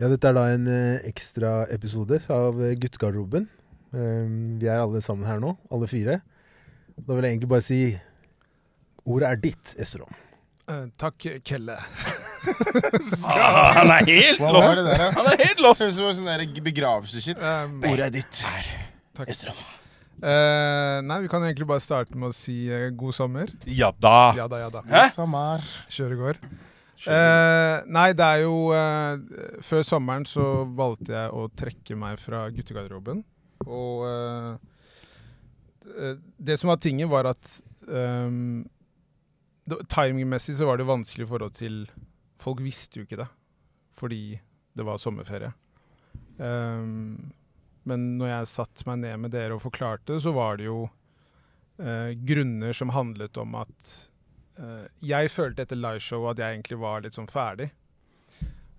Ja, dette er da en eh, ekstraepisode av eh, Guttegarderoben. Um, vi er alle sammen her nå, alle fire. Da vil jeg egentlig bare si Ordet er ditt, Esrom. Eh, takk, Kelle. Ah, han er helt Hva var lost! det der, da? Han er helt lost! Høres ut som sånn der. Um, Ordet er ditt. Takk. Esrom. eh, nei, vi kan egentlig bare starte med å si eh, god sommer. Ja da. Ja da, ja da. Hæ? Sommer. Kjøret går. Eh, nei, det er jo eh, Før sommeren så valgte jeg å trekke meg fra guttegarderoben. Og eh, det- det som var tingen, var at um, Timingmessig så var det vanskelig i forhold til Folk visste jo ikke det, fordi det var sommerferie. Um, men når jeg satte meg ned med dere og forklarte så var det jo eh, grunner som handlet om at Eh, jeg følte etter liveshowet at jeg egentlig var litt sånn ferdig.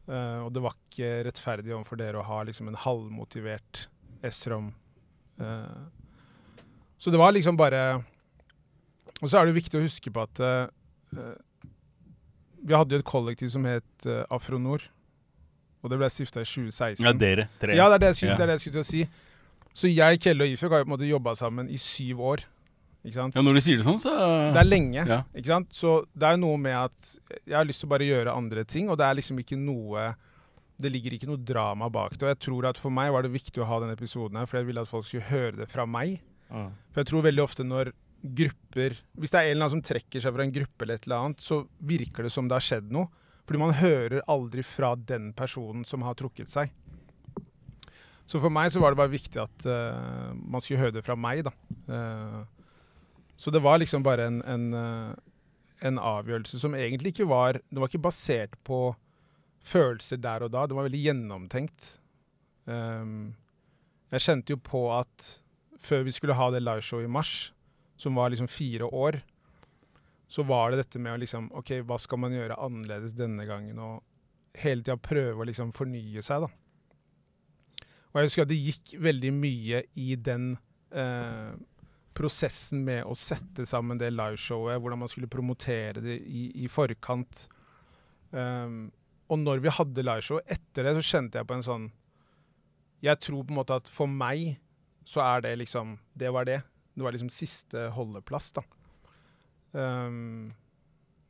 Uh, og det var ikke rettferdig overfor dere å ha liksom en halvmotivert S-rom. Uh, så det var liksom bare Og så er det viktig å huske på at eh, eh, vi hadde jo et kollektiv som het uh, Afronor. Og det ble stifta i 2016. Ja, dere tre. Ja, det er det jeg skulle, Ja. det er det jeg skulle til å si. Så jeg, Kelle og Ifjok har jo på en måte jobba sammen i syv år. Ja, når du sier det sånn, så Det er lenge. Ja. Ikke sant? Så det er noe med at jeg har lyst til å bare gjøre andre ting, og det er liksom ikke noe Det ligger ikke noe drama bak det. Og jeg tror at for meg var det viktig å ha denne episoden her, for jeg ville at folk skulle høre det fra meg. Mm. For jeg tror veldig ofte når grupper Hvis det er en eller annen som trekker seg fra en gruppe eller et eller annet, så virker det som det har skjedd noe. Fordi man hører aldri fra den personen som har trukket seg. Så for meg så var det bare viktig at uh, man skulle høre det fra meg, da. Eh, så det var liksom bare en, en, eh, en avgjørelse som egentlig ikke var Det var ikke basert på følelser der og da. Det var veldig gjennomtenkt. Um, jeg kjente jo på at før vi skulle ha det liveshowet i mars, som var liksom fire år, så var det dette med å liksom OK, hva skal man gjøre annerledes denne gangen? Og hele tida prøve å liksom fornye seg, da. Og jeg husker at det gikk veldig mye i den eh, prosessen med å sette sammen det liveshowet, hvordan man skulle promotere det i, i forkant. Um, og når vi hadde liveshow etter det, så kjente jeg på en sånn Jeg tror på en måte at for meg så er det liksom Det var det. Det var liksom siste holdeplass, da. Um,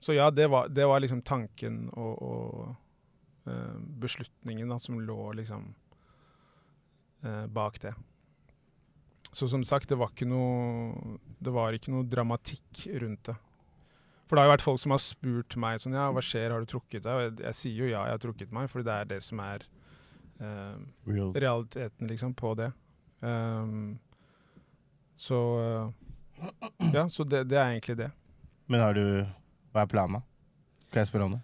så ja, det var, det var liksom tanken og, og uh, beslutningen da, som lå liksom uh, bak det. Så som sagt, det var ikke noe Det var ikke noe dramatikk rundt det. For det har jo vært folk som har spurt meg sånn Ja, hva skjer, har du trukket deg? Og jeg, jeg sier jo ja, jeg har trukket meg, for det er det som er eh, realiteten, liksom, på det. Um, så eh, Ja, så det, det er egentlig det. Men har du Hva er planen, da? Kan jeg spørre om det?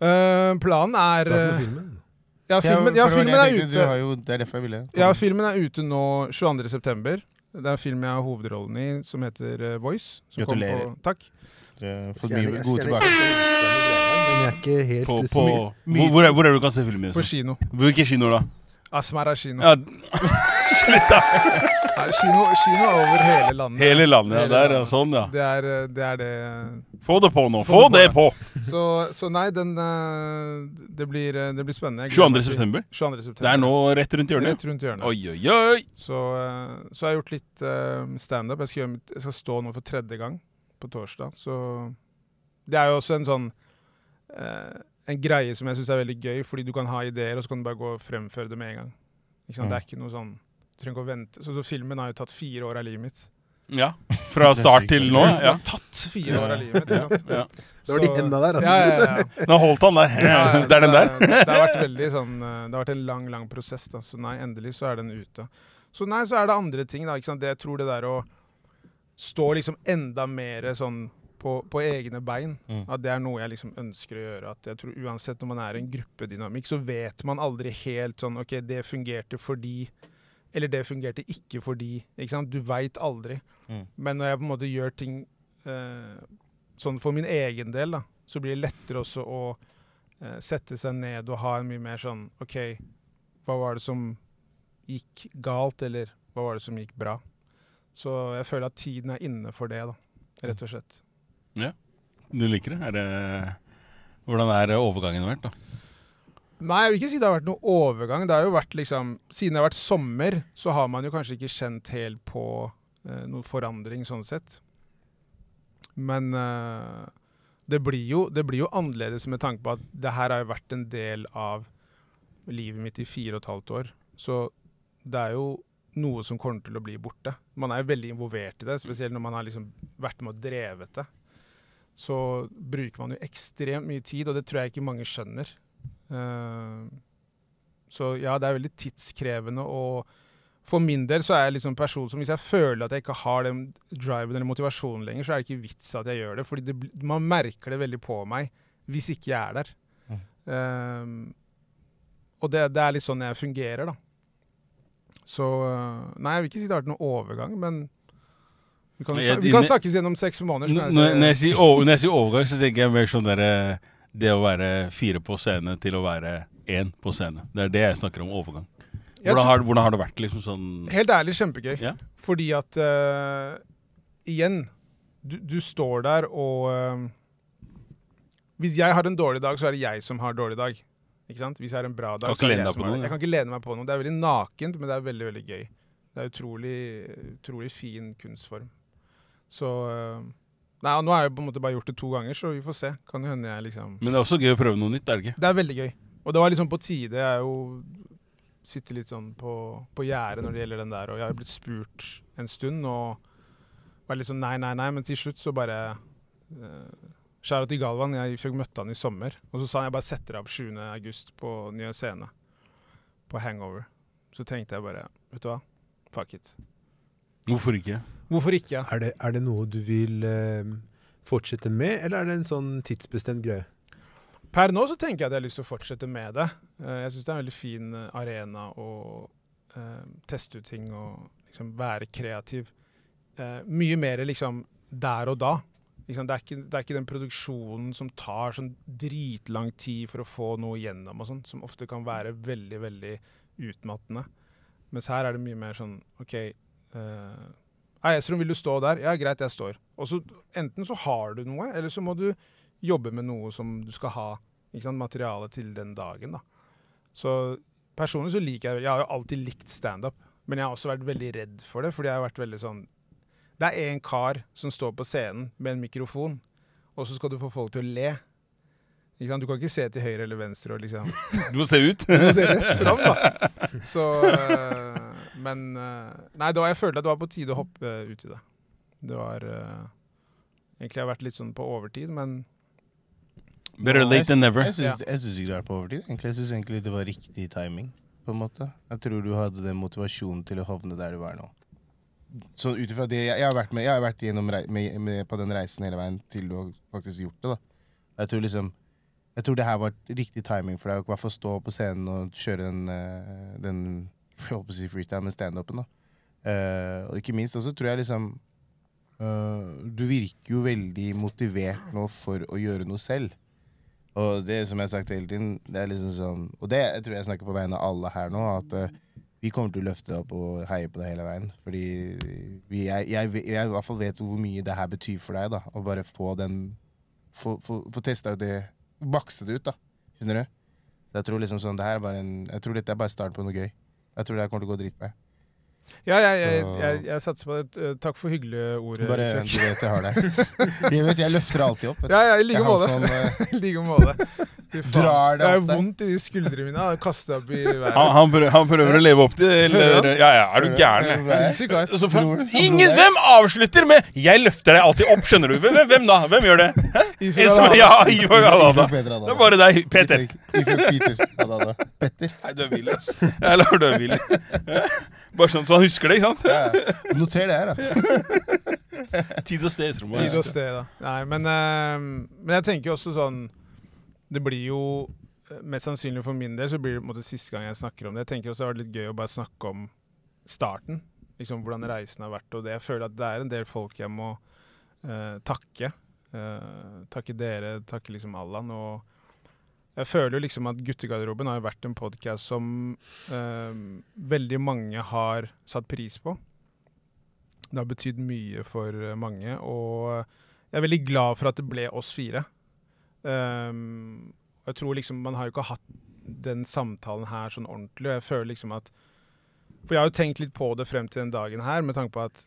Uh, planen er Start med eh, filmen. Ja, filmen, ja, filmen er ute. har jo, det er derfor jeg ville Ja, filmen er ute nå 22.9. Det er en film jeg har hovedrollen i, som heter uh, Voice. Som Gratulerer. På, takk. Fått mye gode skal gjerne- tilbake. Men er ikke helt på, så på, mye- mye- hvor, hvor, er, hvor er du kan se filmen? På kino. Hvilken kino, da? Asmara kino. Ja, Nei, kino, kino over hele landet. hele landet. Ja, Hele der, landet. Sånn, ja. Det er, eh, det er det Få det på nå. Få få det det på! Så, så nei, den eh, det, blir, eh, det blir spennende. 22. september. 22. september. Det er nå rett rundt hjørnet. Rett rundt hjørnet. Oi, oi, oi! Så, så jeg har gjort litt standup. Jeg, skal jeg skal stå nå for tredje gang på torsdag. Så det er jo også en sånn En greie som jeg syns er veldig gøy, fordi du kan ha ideer, og så kan du bare gå og fremføre det med en gang. Ikke sant? Mm. Det er ikke noe sånn trenger ikke å vente. Så, så filmen har jo tatt fire år av livet mitt. Ja. Fra start til nå. Ja. Tatt fire år av livet mitt. Ikke sant? Ja. Det var de enda der. Ja, ja, ja. Nå holdt han der. Det er den der. Det, det har vært veldig sånn eh, Det har vært en lang, lang prosess, da. Så nei, endelig så er den ute. Så nei, så er det andre ting, da. Ikke sant? Det jeg tror det der å stå liksom enda mer sånn på, på egne bein, Mm. at det er noe jeg liksom ønsker å gjøre. At jeg tror uansett når man er i en gruppedynamikk, så vet man aldri helt sånn OK, det fungerte fordi Eller det fungerte ikke fordi. Ikke sant? Du veit aldri. Mm. Men når jeg på en måte gjør ting eh, sånn for min egen del, da, så blir det lettere også å eh, sette seg ned og ha en mye mer sånn OK, hva var det som gikk galt, eller hva var det som gikk bra? Så jeg føler at tiden er inne for det, da, rett og slett. Ja, Du liker det? Er det Hvordan er overgangen vært, da? Nei, jeg vil ikke si det har vært noen overgang. Det har jo vært liksom Siden det har vært sommer, så har man jo kanskje ikke kjent helt på eh, noen forandring sånn sett. Men eh, det, blir jo, det blir jo annerledes med tanke på at det her har jo vært en del av livet mitt i fire og et halvt år. Så det er jo noe som kommer til å bli borte. Man er jo veldig involvert i det, spesielt når man har liksom vært med og drevet det. Så bruker man jo ekstremt mye tid, og det tror jeg ikke mange skjønner. Eh, så ja, det er veldig tidskrevende. Og for min del så er jeg liksom person som hvis jeg føler at jeg ikke har den driven eller motivasjonen lenger, så er det ikke vits at jeg gjør det. Fordi det, man merker det veldig på meg hvis ikke jeg er der. Mm. Um, og det, det er litt sånn jeg fungerer, da. Så eh, Nei, jeg vil ikke si det har vært noen overgang, men vi kan, vi kan snakkes gjennom seks måneder. når jeg sier overgang, så tenker jeg mer sånn derre Det å være fire på scene til å være én på scene. Det er det jeg snakker om overgang. Hvordan har, hvordan har det vært liksom sånn Helt ærlig, kjempegøy. Ja. Fordi at uh, Igjen, du, du står der og uh, Hvis jeg har en dårlig dag, så er det jeg som har dårlig dag. Ikke sant? Hvis jeg har en bra dag, Kan så er det jeg som har det. Jeg kan ikke lene meg på noe. Det er veldig nakent, men det er veldig, veldig gøy. Det er utrolig, utrolig fin kunstform. Så eh, Nei, og Nå har jeg på en måte bare gjort det to ganger, så vi får se. Kan jo hende jeg liksom Men det er også gøy å prøve noe nytt, er det ikke? Det er veldig gøy. Og det var liksom på tide. Jeg er jo sitter litt sånn på, på gjerdet når det gjelder den der, og jeg har blitt spurt en stund og var litt sånn nei, nei, nei, men til slutt så bare uh, Skjæra til Galvan. Jeg fikk møtte han i sommer, og så sa han jeg bare setter deg opp 7. august på Nye Scene. På Hangover. Så tenkte jeg bare, vet du hva, fuck it. Hvorfor ikke? Hvorfor ikke? Er det, er det noe du vil eh, fortsette med, eller er det en sånn tidsbestemt greie? Per nå så tenker jeg at jeg har lyst til å fortsette med det. Eh, Jeg syns det er en veldig fin eh, arena å eh, teste ut ting og liksom være kreativ. Eh, mye mer liksom der og da. Liksom, det, er ikke, det er ikke den produksjonen som tar sånn dritlang tid for å få noe gjennom, og sånn, som ofte kan være veldig, veldig utmattende. Mens her er det mye mer sånn OK eh, Nei, Esrom, vil du stå der? Ja, greit, jeg står. Og så Enten så har du noe, eller så må du jobbe med noe som du skal ha ikke sant, materiale til den dagen. da. Så personlig så liker jeg Jeg har jo alltid likt standup, men jeg har også vært veldig redd for det, fordi jeg har vært veldig sånn Det er én kar som står på scenen med en mikrofon, og så skal du få folk til å le. Ikke sant? Du kan ikke se til høyre eller venstre og liksom Du må se ut. Du må se rett fram, da. Så øh, Men øh, Nei, da jeg følte at det var på tide å hoppe ut i det. Det var øh, Egentlig har jeg vært litt sånn på overtid, men Better late than never. Jeg syns, ikke du er på overtid. Egentlig. Jeg syns egentlig det var riktig timing. på en måte. Jeg tror du hadde den motivasjonen til å havne der du er nå. Sånn ut ifra det jeg, jeg har vært med Jeg har vært gjennom rei, med, med på den reisen hele veien til du har faktisk gjort det. da. Jeg tror liksom Jeg tror det her var riktig timing for deg å stå på scenen og kjøre den, eh, den jeg holdt å si freestyle med standupen. Eh, og ikke minst også tror jeg liksom uh, Du virker jo veldig motivert nå for å gjøre noe selv. Og det som jeg har sagt hele tiden, det er liksom sånn Og det jeg tror jeg snakker på vegne av alle her nå, at uh, vi kommer til å løfte opp og heie på deg hele veien. Fordi vi, jeg, jeg, jeg, i hvert fall vet hvor mye det her betyr for deg, da. Å bare få den Få, få, få testa ut det Bakse det ut, da. Skjønner du? Så jeg tror liksom sånn, det her er bare en Jeg tror dette er bare start på noe gøy. Jeg tror det kommer til å gå dritbra. Ja, jeg, jeg, jeg, jeg satser på det. Eh, Takk for hyggelige ord. Bare Fredrik. du vet jeg har det. Jeg vet, jeg løfter alltid opp. Ja, ja, i like måte. som, uh... Like måte. Drar det det er vondt i de skuldrene mine. Jeg opp i været. Han, han, prøver, han prøver å leve opp til eller, Ja, ja, er du gæren? Ingen, hvem avslutter med 'jeg løfter deg alltid opp', skjønner du? Hvem, hvem, hvem da? Hvem gjør det? Ja, Ivar Galada. Det er bare deg, Peter. Petter. Nei, du er vill, ass. Jeg lar du er vill. Bare sånn så han husker det, ikke sant? Ja, ja. Noter det her, da. Tid og sted. Trond. Tid og sted, da. Nei, men, eh, men jeg tenker jo også sånn Det blir jo eh, Mest sannsynlig for min del så blir det på en måte siste gang jeg snakker om det. Jeg tenker også det har vært litt gøy å bare snakke om starten. Liksom Hvordan reisen har vært. Og det jeg føler at det er en del folk jeg må uh, takke. Uh, takke dere, takke liksom Allan. Og jeg føler jo liksom at Guttegarderoben har jo vært en podkast som eh, veldig mange har satt pris på. Det har betydd mye for mange, og jeg er veldig glad for at det ble oss fire. Um, jeg tror liksom Man har jo ikke hatt den samtalen her sånn ordentlig. Og jeg føler liksom at For jeg har jo tenkt litt på det frem til den dagen her, med tanke på at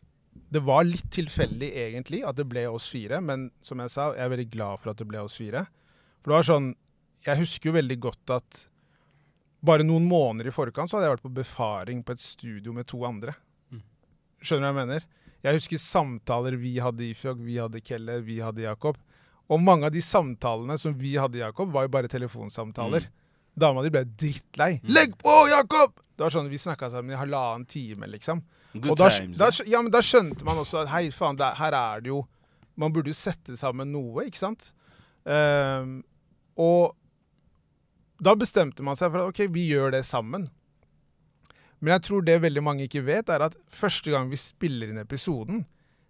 det var litt tilfeldig egentlig at det ble oss fire, men som jeg sa, jeg er veldig glad for at det ble oss fire. For det var sånn Jeg husker jo veldig godt at bare noen måneder i forkant så hadde jeg vært på befaring på et studio med to andre. Mm. Skjønner du hva jeg mener? Jeg husker samtaler vi hadde i Fjog, vi hadde Kelle, vi hadde Jakob. Og mange av de samtalene som vi hadde, Jakob, var jo bare telefonsamtaler. Dama di ble drittlei. Mm. 'Legg på, Jakob!' Det var sånn, Vi snakka sammen i halvannen time, liksom. Good og da, times. da, ja, men da skjønte man også at hei, faen, der, her er det jo Man burde jo sette sammen noe, ikke sant? Um, og da bestemte man seg for at OK, vi gjør det sammen. Men jeg tror det veldig mange ikke vet, er at første gang vi spiller inn episoden,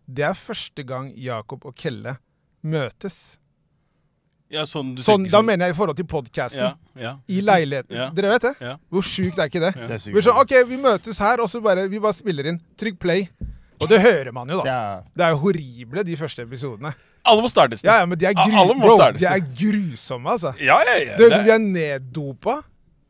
det er første gang Jakob og Kelle møtes. ja, sånn du Sånn, da sånn- mener jeg i forhold til podkasten. Ja, ja. I leiligheten. Ja. Dere vet det? Ja. Hvor sjukt er ikke det? Ja. Det er Vi sånn, OK, vi møtes her, og så bare, vi bare spiller inn. Trykk play. Og det hører man jo, da. Ja. Det er jo horrible, de første episodene. Alle må startes. Ja, ja, men de er, gru Bro, de er grusomme, altså. Ja, ja, ja. Det høres ut som vi er neddopa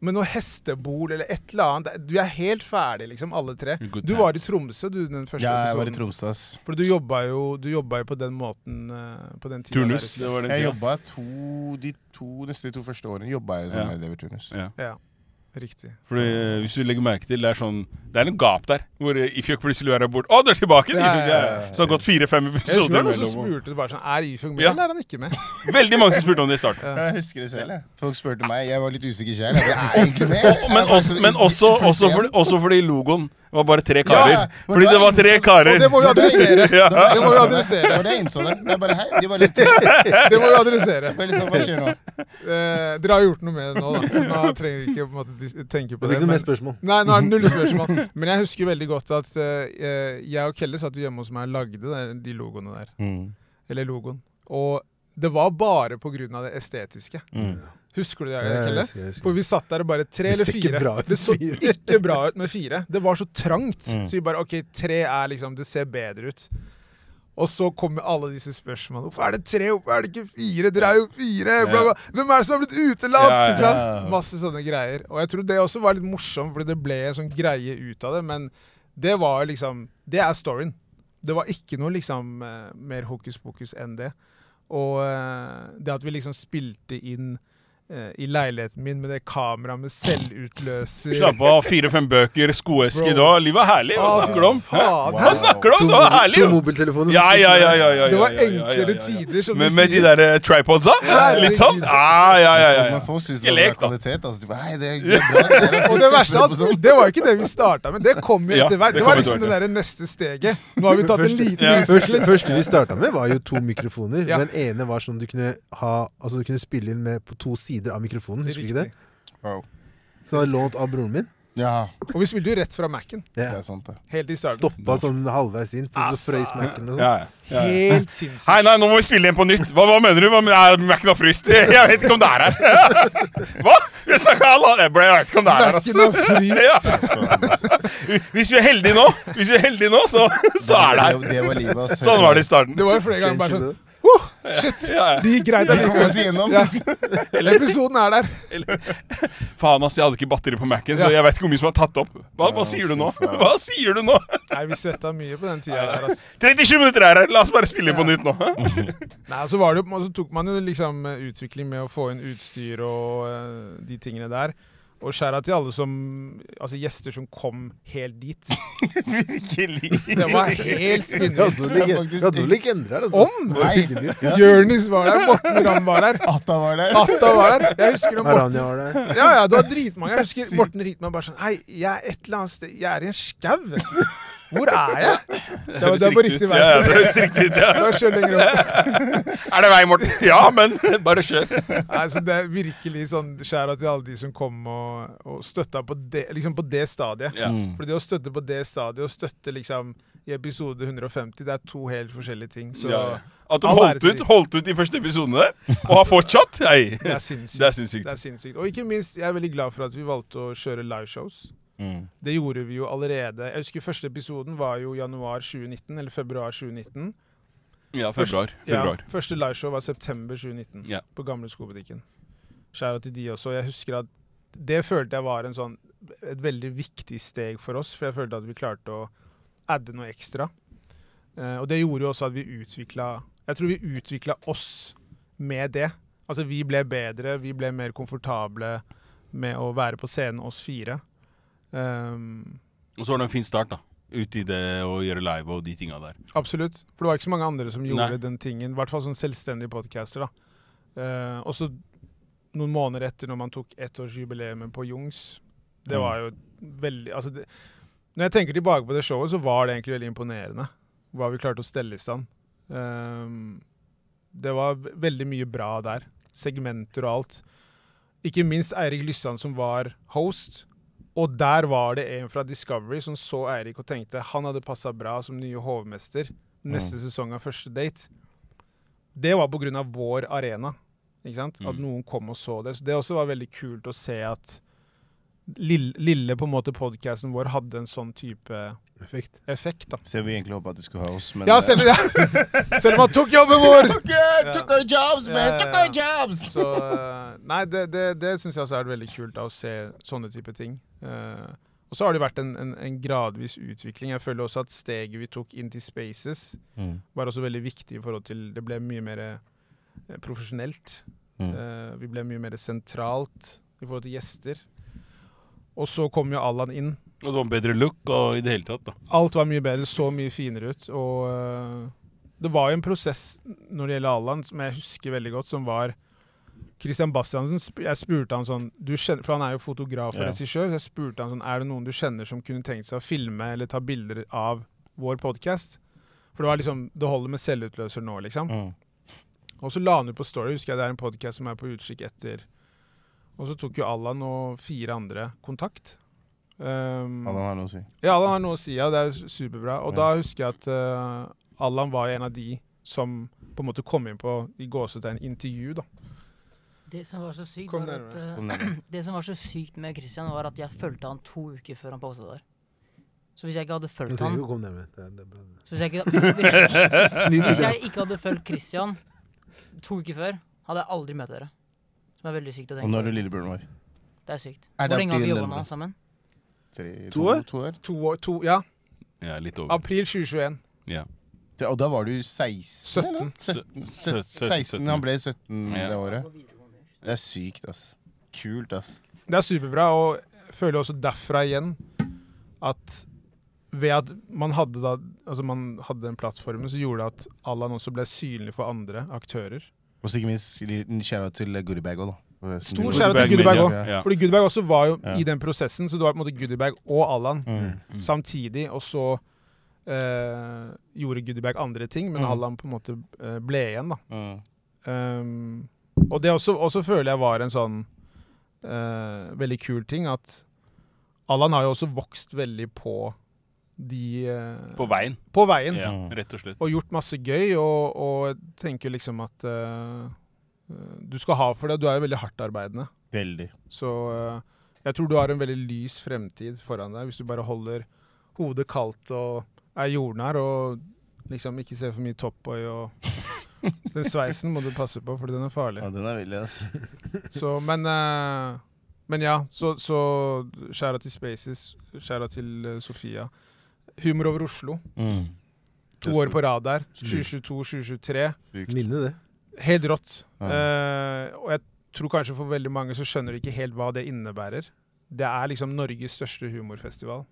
med noe hestebol eller et eller annet. Du er helt ferdig, liksom, alle tre. Du var i. Tromsø, du, den første ja, jeg var i. Tromsø, ass. For du jobba jo, du jobba jo på den måten eh, på den tida. Turnus. Der, Det var den Jeg tida. jobba to, de to, neste to første årene jobba jeg som Ja. eleverturnus. Ja. Ja, riktig. Fordi, eh, hvis du legger merke til, det er sånn Det er en gap der. Hvor eh, Ifjok plutselig er borte. Å, du er tilbake! Ja, ja, ja, ja. Så det har gått fire-fem Jeg husker det episoder var noen som spurte bare sånn Er Ifjok med, Ja. eller er han ikke med? Veldig mange som spurte om det i starten. Ja. Jeg husker det selv. jeg. Folk spurte meg. Jeg var litt usikker sjøl. Er egentlig med. Og, men også, men også, også, fordi, også fordi logoen var bare tre karer. Ja, Fordi det var tre karer. Og det må vi adressere. Ja. Det må vi adressere. Det var det jeg innså der. Det er bare, hei, de var litt Det må vi adressere. Bare liksom, Hva skjer nå? Eh, dere har gjort noe med det nå, da. Så nå trenger vi ikke på en måte, tenke tenke Det på blir det. ikke noe mer spørsmål. nei, nå er det null spørsmål. Men jeg husker veldig godt at eh, jeg og Kelle satt hjemme hos meg og lagde der, de logoene der. Mm. Eller logoen. Og det var bare på grunn av det estetiske. Mm. Husker du det, jeg jeg Kelle? husker- jeg husker. For vi satt der og bare tre Det eller ser ikke fire. bra ut det så ikke bra ut med fire. Det var så trangt. Mm. Så vi bare OK, tre er liksom Det ser bedre ut. Og så kommer alle disse spørsmålene. Hvorfor er det tre? Hvorfor er det ikke fire? Dere er jo fire! Bla, bla. Hvem er det som har blitt utelatt? Ja, ja, ja. Masse sånne greier. Og jeg tror det også var litt morsomt, fordi det ble en sånn greie ut av det. Men det var liksom Det er storyen. Det var ikke noe liksom eh, mer hokus pokus enn det. Og eh, det at vi liksom spilte inn i leiligheten min med det kameraet med selvutløser Slapp av, fire-fem bøker, skoeske da. Livet er herlig. Hva Ah, snakker du om? Hva snakker du om? Det var herlig, to mobiltelefoner. Ja, ja, ja, ja, ja, Det var enklere tider, som du med de der eh, tripodsa? Litt sånn? Ja, ja, ja. ja, Men ja. folk syns det var kvalitet. Altså. De bare, Hei, det det bra. Det Og det verste er at det var ikke det vi starta med. Det kom jo etter hvert. det Det var liksom det hvert, der neste steget. Nå har vi tatt en liten. Første, første vi starta med, var jo to mikrofoner. Den ene var sånn du kunne ha Altså du kunne spille inn med på to sider av mikrofonen. Husker du ikke det? Wow. Så hadde jeg lånt av broren min. Ja, Og vi spilte jo rett fra Mac-en. det Ja. er sant, det. Helt i starten. Stoppa sånn halvveis inn, og så Altså. frøys Mac-en. og. Ja, ja. Helt sinnssykt. Hei, nei, nå må vi spille igjen på nytt. Hva, hva mener du? Hva, er Mac-en har fryst? Jeg vet ikke om det er her. Hva? Vi snakka alle Jeg vet ikke om det er her, altså. Ja. Hvis vi er heldige nå, Hvis vi er heldige nå, så, så er det her. Det, det var livet, ass. Sånn var det i starten. Det var jo flere ganger bare sånn Shit! Ja, ja. Det gikk greit Vi kom oss igjennom. Ja. Episoden er der. Faen, ass, jeg hadde ikke batteri på Mac-en, så jeg vet ikke hvor mye som er tatt opp. Hva, hva sier du nå? Hva sier du nå? Nei, vi svetta mye på den tida der, ass. 37 minutter er her! La oss bare spille inn på nytt nå. Nei, så var det så tok man jo liksom eh, utvikling med å få inn utstyr og uh, de tingene der. Og skjæra til alle som Altså gjester som kom helt dit. Virkelig. Det var helt spinnende spinnvilt. vi hadde noen legender her, altså. Om? Nei. Jonis var der, Morten Ramm var der. Atta var der. Atta var der. Jeg husker når Morten var der. Ja, ja, det var dritmange. Jeg husker Morten ringte meg bare sånn Hei, jeg er et eller annet sted Jeg er i en skau. Hvor er jeg? Så jeg det er på riktig vei. Ja, det høres riktig ut, ja. Bare kjør lenger opp. Er det vei, Morten? Ja, men bare kjør. Nei, så det er virkelig sånn skjæra til alle de som kom og, og støtta på det, liksom på det stadiet. Ja. Mm. For det å støtte på det stadiet og støtte liksom i episode 150, det er to helt forskjellige ting. Så Ja, ja. At de holdt ut, holdt ut de første episodene der, og har fortsatt. Hei. det er. Det er sinnssykt. Det er sinnssykt. Og ikke minst, jeg er veldig glad for at vi valgte å kjøre liveshows. Mm. Det gjorde vi jo allerede. Jeg husker første episoden var jo januar 2019, eller februar 2019. Ja, februar. februar. Ja, første liveshow var september 2019 Ja. på gamle skobutikken. Skjæra til de også. Jeg husker at det følte jeg var en sånn, et veldig viktig steg for oss, for jeg følte at vi klarte å adde noe ekstra. Eh, og det gjorde jo også at vi utvikla Jeg tror vi utvikla oss med det. Altså vi ble bedre, vi ble mer komfortable med å være på scenen, oss fire. Um, Og så var det en fin start, da. Ut i det å gjøre live og de tinga der. Absolutt. For det var ikke så mange andre som gjorde Nei. den tingen. I hvert fall sånn selvstendige podcaster. da. Uh, og så noen måneder etter, når man tok ettårsjubileet på Jungs Det Mm. var jo veldig altså det, Når jeg tenker tilbake på det showet, så var det egentlig veldig imponerende hva vi klarte å stelle i stand. Um, det var veldig mye bra der. Segmenter og alt. Ikke minst Eirik Lyssand, som var host. Og der var det en fra Discovery som så Eirik og tenkte han hadde passa bra som nye hovmester neste sesong av Første date. Det var pga. vår arena. Ikke sant? At Mm. noen kom og så det. Så det også var veldig kult å se at lille, lille på en måte podkasten vår hadde en sånn type Effekt. effekt. da. Selv vi egentlig håpa at du skulle ha oss, men Ja, selv, ja. selv om han tok jobben vår! Okay, took our jobs, man! Ja, ja, Took our jobs! Så eh, Nei, det, det, det syns jeg også er veldig kult da, å se sånne type ting. Uh, og så har det vært en, en, en gradvis utvikling. Jeg føler også at steget vi tok inn til Spaces, Mm. var også veldig viktig i forhold til Det ble mye mer eh, profesjonelt. Mm. Uh, vi ble mye mer sentralt i forhold til gjester. Og så kom jo Allan inn. Og det var en bedre look og i det hele tatt, da. Alt var mye bedre, så mye finere ut. Og uh, det var jo en prosess når det gjelder Allan, som jeg husker veldig godt, som var Christian Bastiansen. Jeg spurte han sånn du kjenner, For han er jo fotograf og regissør. Så jeg spurte han sånn Er det noen du kjenner som kunne tenkt seg å filme eller ta bilder av vår podkast? For det var liksom Det holder med selvutløser nå, liksom. Mm. Og så la han ut på Story, husker jeg det er en podkast som er på utkikk etter. Og så tok jo Allan og fire andre kontakt. Um, Allan har noe å si. ja, Allan har noe å si, ja. Det er superbra. Og Ja. da husker jeg at uh, Allan var en av de som på en måte kom inn på i gåsetegn intervju, da. Det som var så sykt, var at, uh, det som var så sykt med Christian, var at jeg fulgte han to uker før han posta der. Så hvis jeg ikke hadde Du fulgt trenger han hvis, jeg ikke, hvis, hvis jeg ikke hadde fulgt Christian to uker før, hadde jeg aldri møtt dere. Som er veldig sykt å Og tenke når nå er du lillebroren vår? Det er sykt. Er det Hvor lenge har vi jobba nå sammen? Tre, To år? To år? To år, to, ja. Ja, litt over. April 2021. Ja. Det- Og da var du 16? 17. eller? 17, 17, 17, 16, han ble 17 Ja. det året. Det er sykt, ass. Kult, ass. Det er superbra, og jeg føler også derfra igjen at ved at man hadde, da, altså man hadde den plattformen, så gjorde det at Allan også ble synlig for andre aktører. Og så ikke minst kjære til Goodiebag òg, da. Stor skjæra til Goodiebag òg. Ja. Fordi Goodiebag også var jo Ja. i den prosessen, så det var på en måte Goodiebag og Allan Mm. Mm. samtidig. Og så eh, gjorde Goodiebag andre ting, men Mm. Allan på en måte eh, ble igjen, da. Mm. Um, og det også, også føler jeg var en sånn eh, veldig kul ting, at Allan har jo også vokst veldig på de eh, På veien. på veien. Ja, Mm. rett og slett. Og gjort masse gøy, og, og tenker liksom at eh, eh, du skal ha for det. Du er jo veldig hardtarbeidende. Veldig. Så uh, jeg tror du har en veldig lys fremtid foran deg, hvis du bare holder hodet kaldt og er jordnær og liksom ikke ser for mye Topboy og Den sveisen må du passe på, for den er farlig. Ja, den er villig, altså. Så, men, uh, men ja, så, så skjæra til Spaces, skjæra til Sofia. Humor over Oslo. Mm. To år på rad der. 2022-2023. Minne det. Helt rått. Ja. Uh, og jeg tror kanskje for veldig mange så skjønner de ikke helt hva det innebærer. Det er liksom Norges største humorfestival.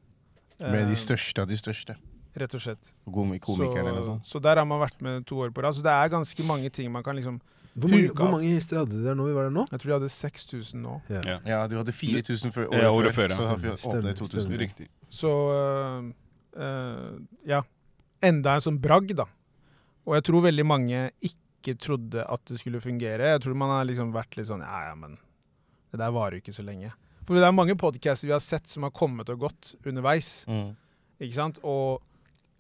Med Eh, de største av de største. Rett og slett. Komi- Komikerne eller noe så, sånt. så der har man vært med to år på rad. Så det er ganske mange ting man kan liksom Hvor mange, hvor mange gjester hadde dere når vi var der nå? Jeg tror de hadde 6000 nå. Ja. Ja. Du hadde 4000 før, Ja, året før, ja. Så da åpnet i 2000. Riktig. Så øh, ja. Enda en sånn bragd, da. Og jeg tror veldig mange ikke trodde at det skulle fungere. Jeg tror man har liksom vært litt sånn Ja, ja, men det der varer jo ikke så lenge. For det er mange podcaster vi har sett som har kommet og gått underveis. Mm. Ikke sant? Og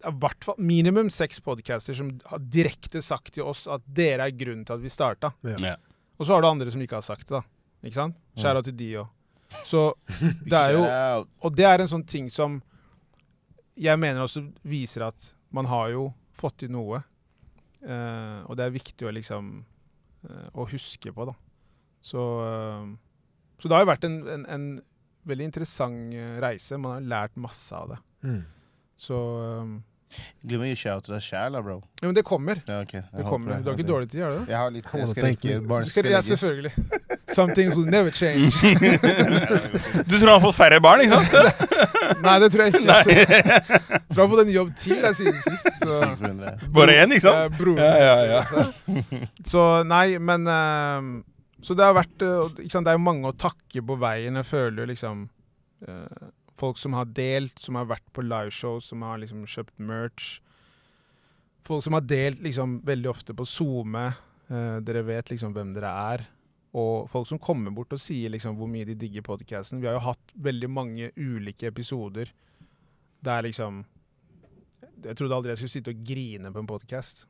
i hvert fall minimum seks podcaster som har direkte sagt til oss at dere er grunnen til at vi starta. Ja. Ja. Og så har du andre som ikke har sagt det, da. Ikke sant? Skjæra til de òg. Så det er jo. Og det er en sånn ting som jeg mener også viser at man har jo fått til noe. Uh, og det er viktig å liksom uh, å huske på, da. Så, uh, Så det har jo vært en, en, en veldig interessant reise. Man har lært masse av det. Mm. Så um, Glem å gi shout til deg sjæl, da, bro. Ja, men det kommer. Ja, okay. Det kommer. Det. Du har ikke dårlig tid, har du det? Jeg har litt Jeg skal rekke. Barn skal ja, selvfølgelig. Some things will never change. Du tror han har fått færre barn, ikke sant? Nei, det tror jeg ikke. Altså. Jeg tror han har fått en jobb til jeg, siden sist. Så. Bare én, ikke sant? Broren Ja, ja, ja. Så nei, men uh, Så det har vært uh, ikke sant, Det er jo mange å takke på veien. Jeg føler jo liksom eh, Folk som har delt, som har vært på liveshow, som har liksom kjøpt merch. Folk som har delt liksom veldig ofte på SoMe. Eh, dere vet liksom hvem dere er. Og folk som kommer bort og sier liksom hvor mye de digger podcasten. Vi har jo hatt veldig mange ulike episoder der liksom Jeg trodde aldri jeg skulle sitte og grine på en podkast.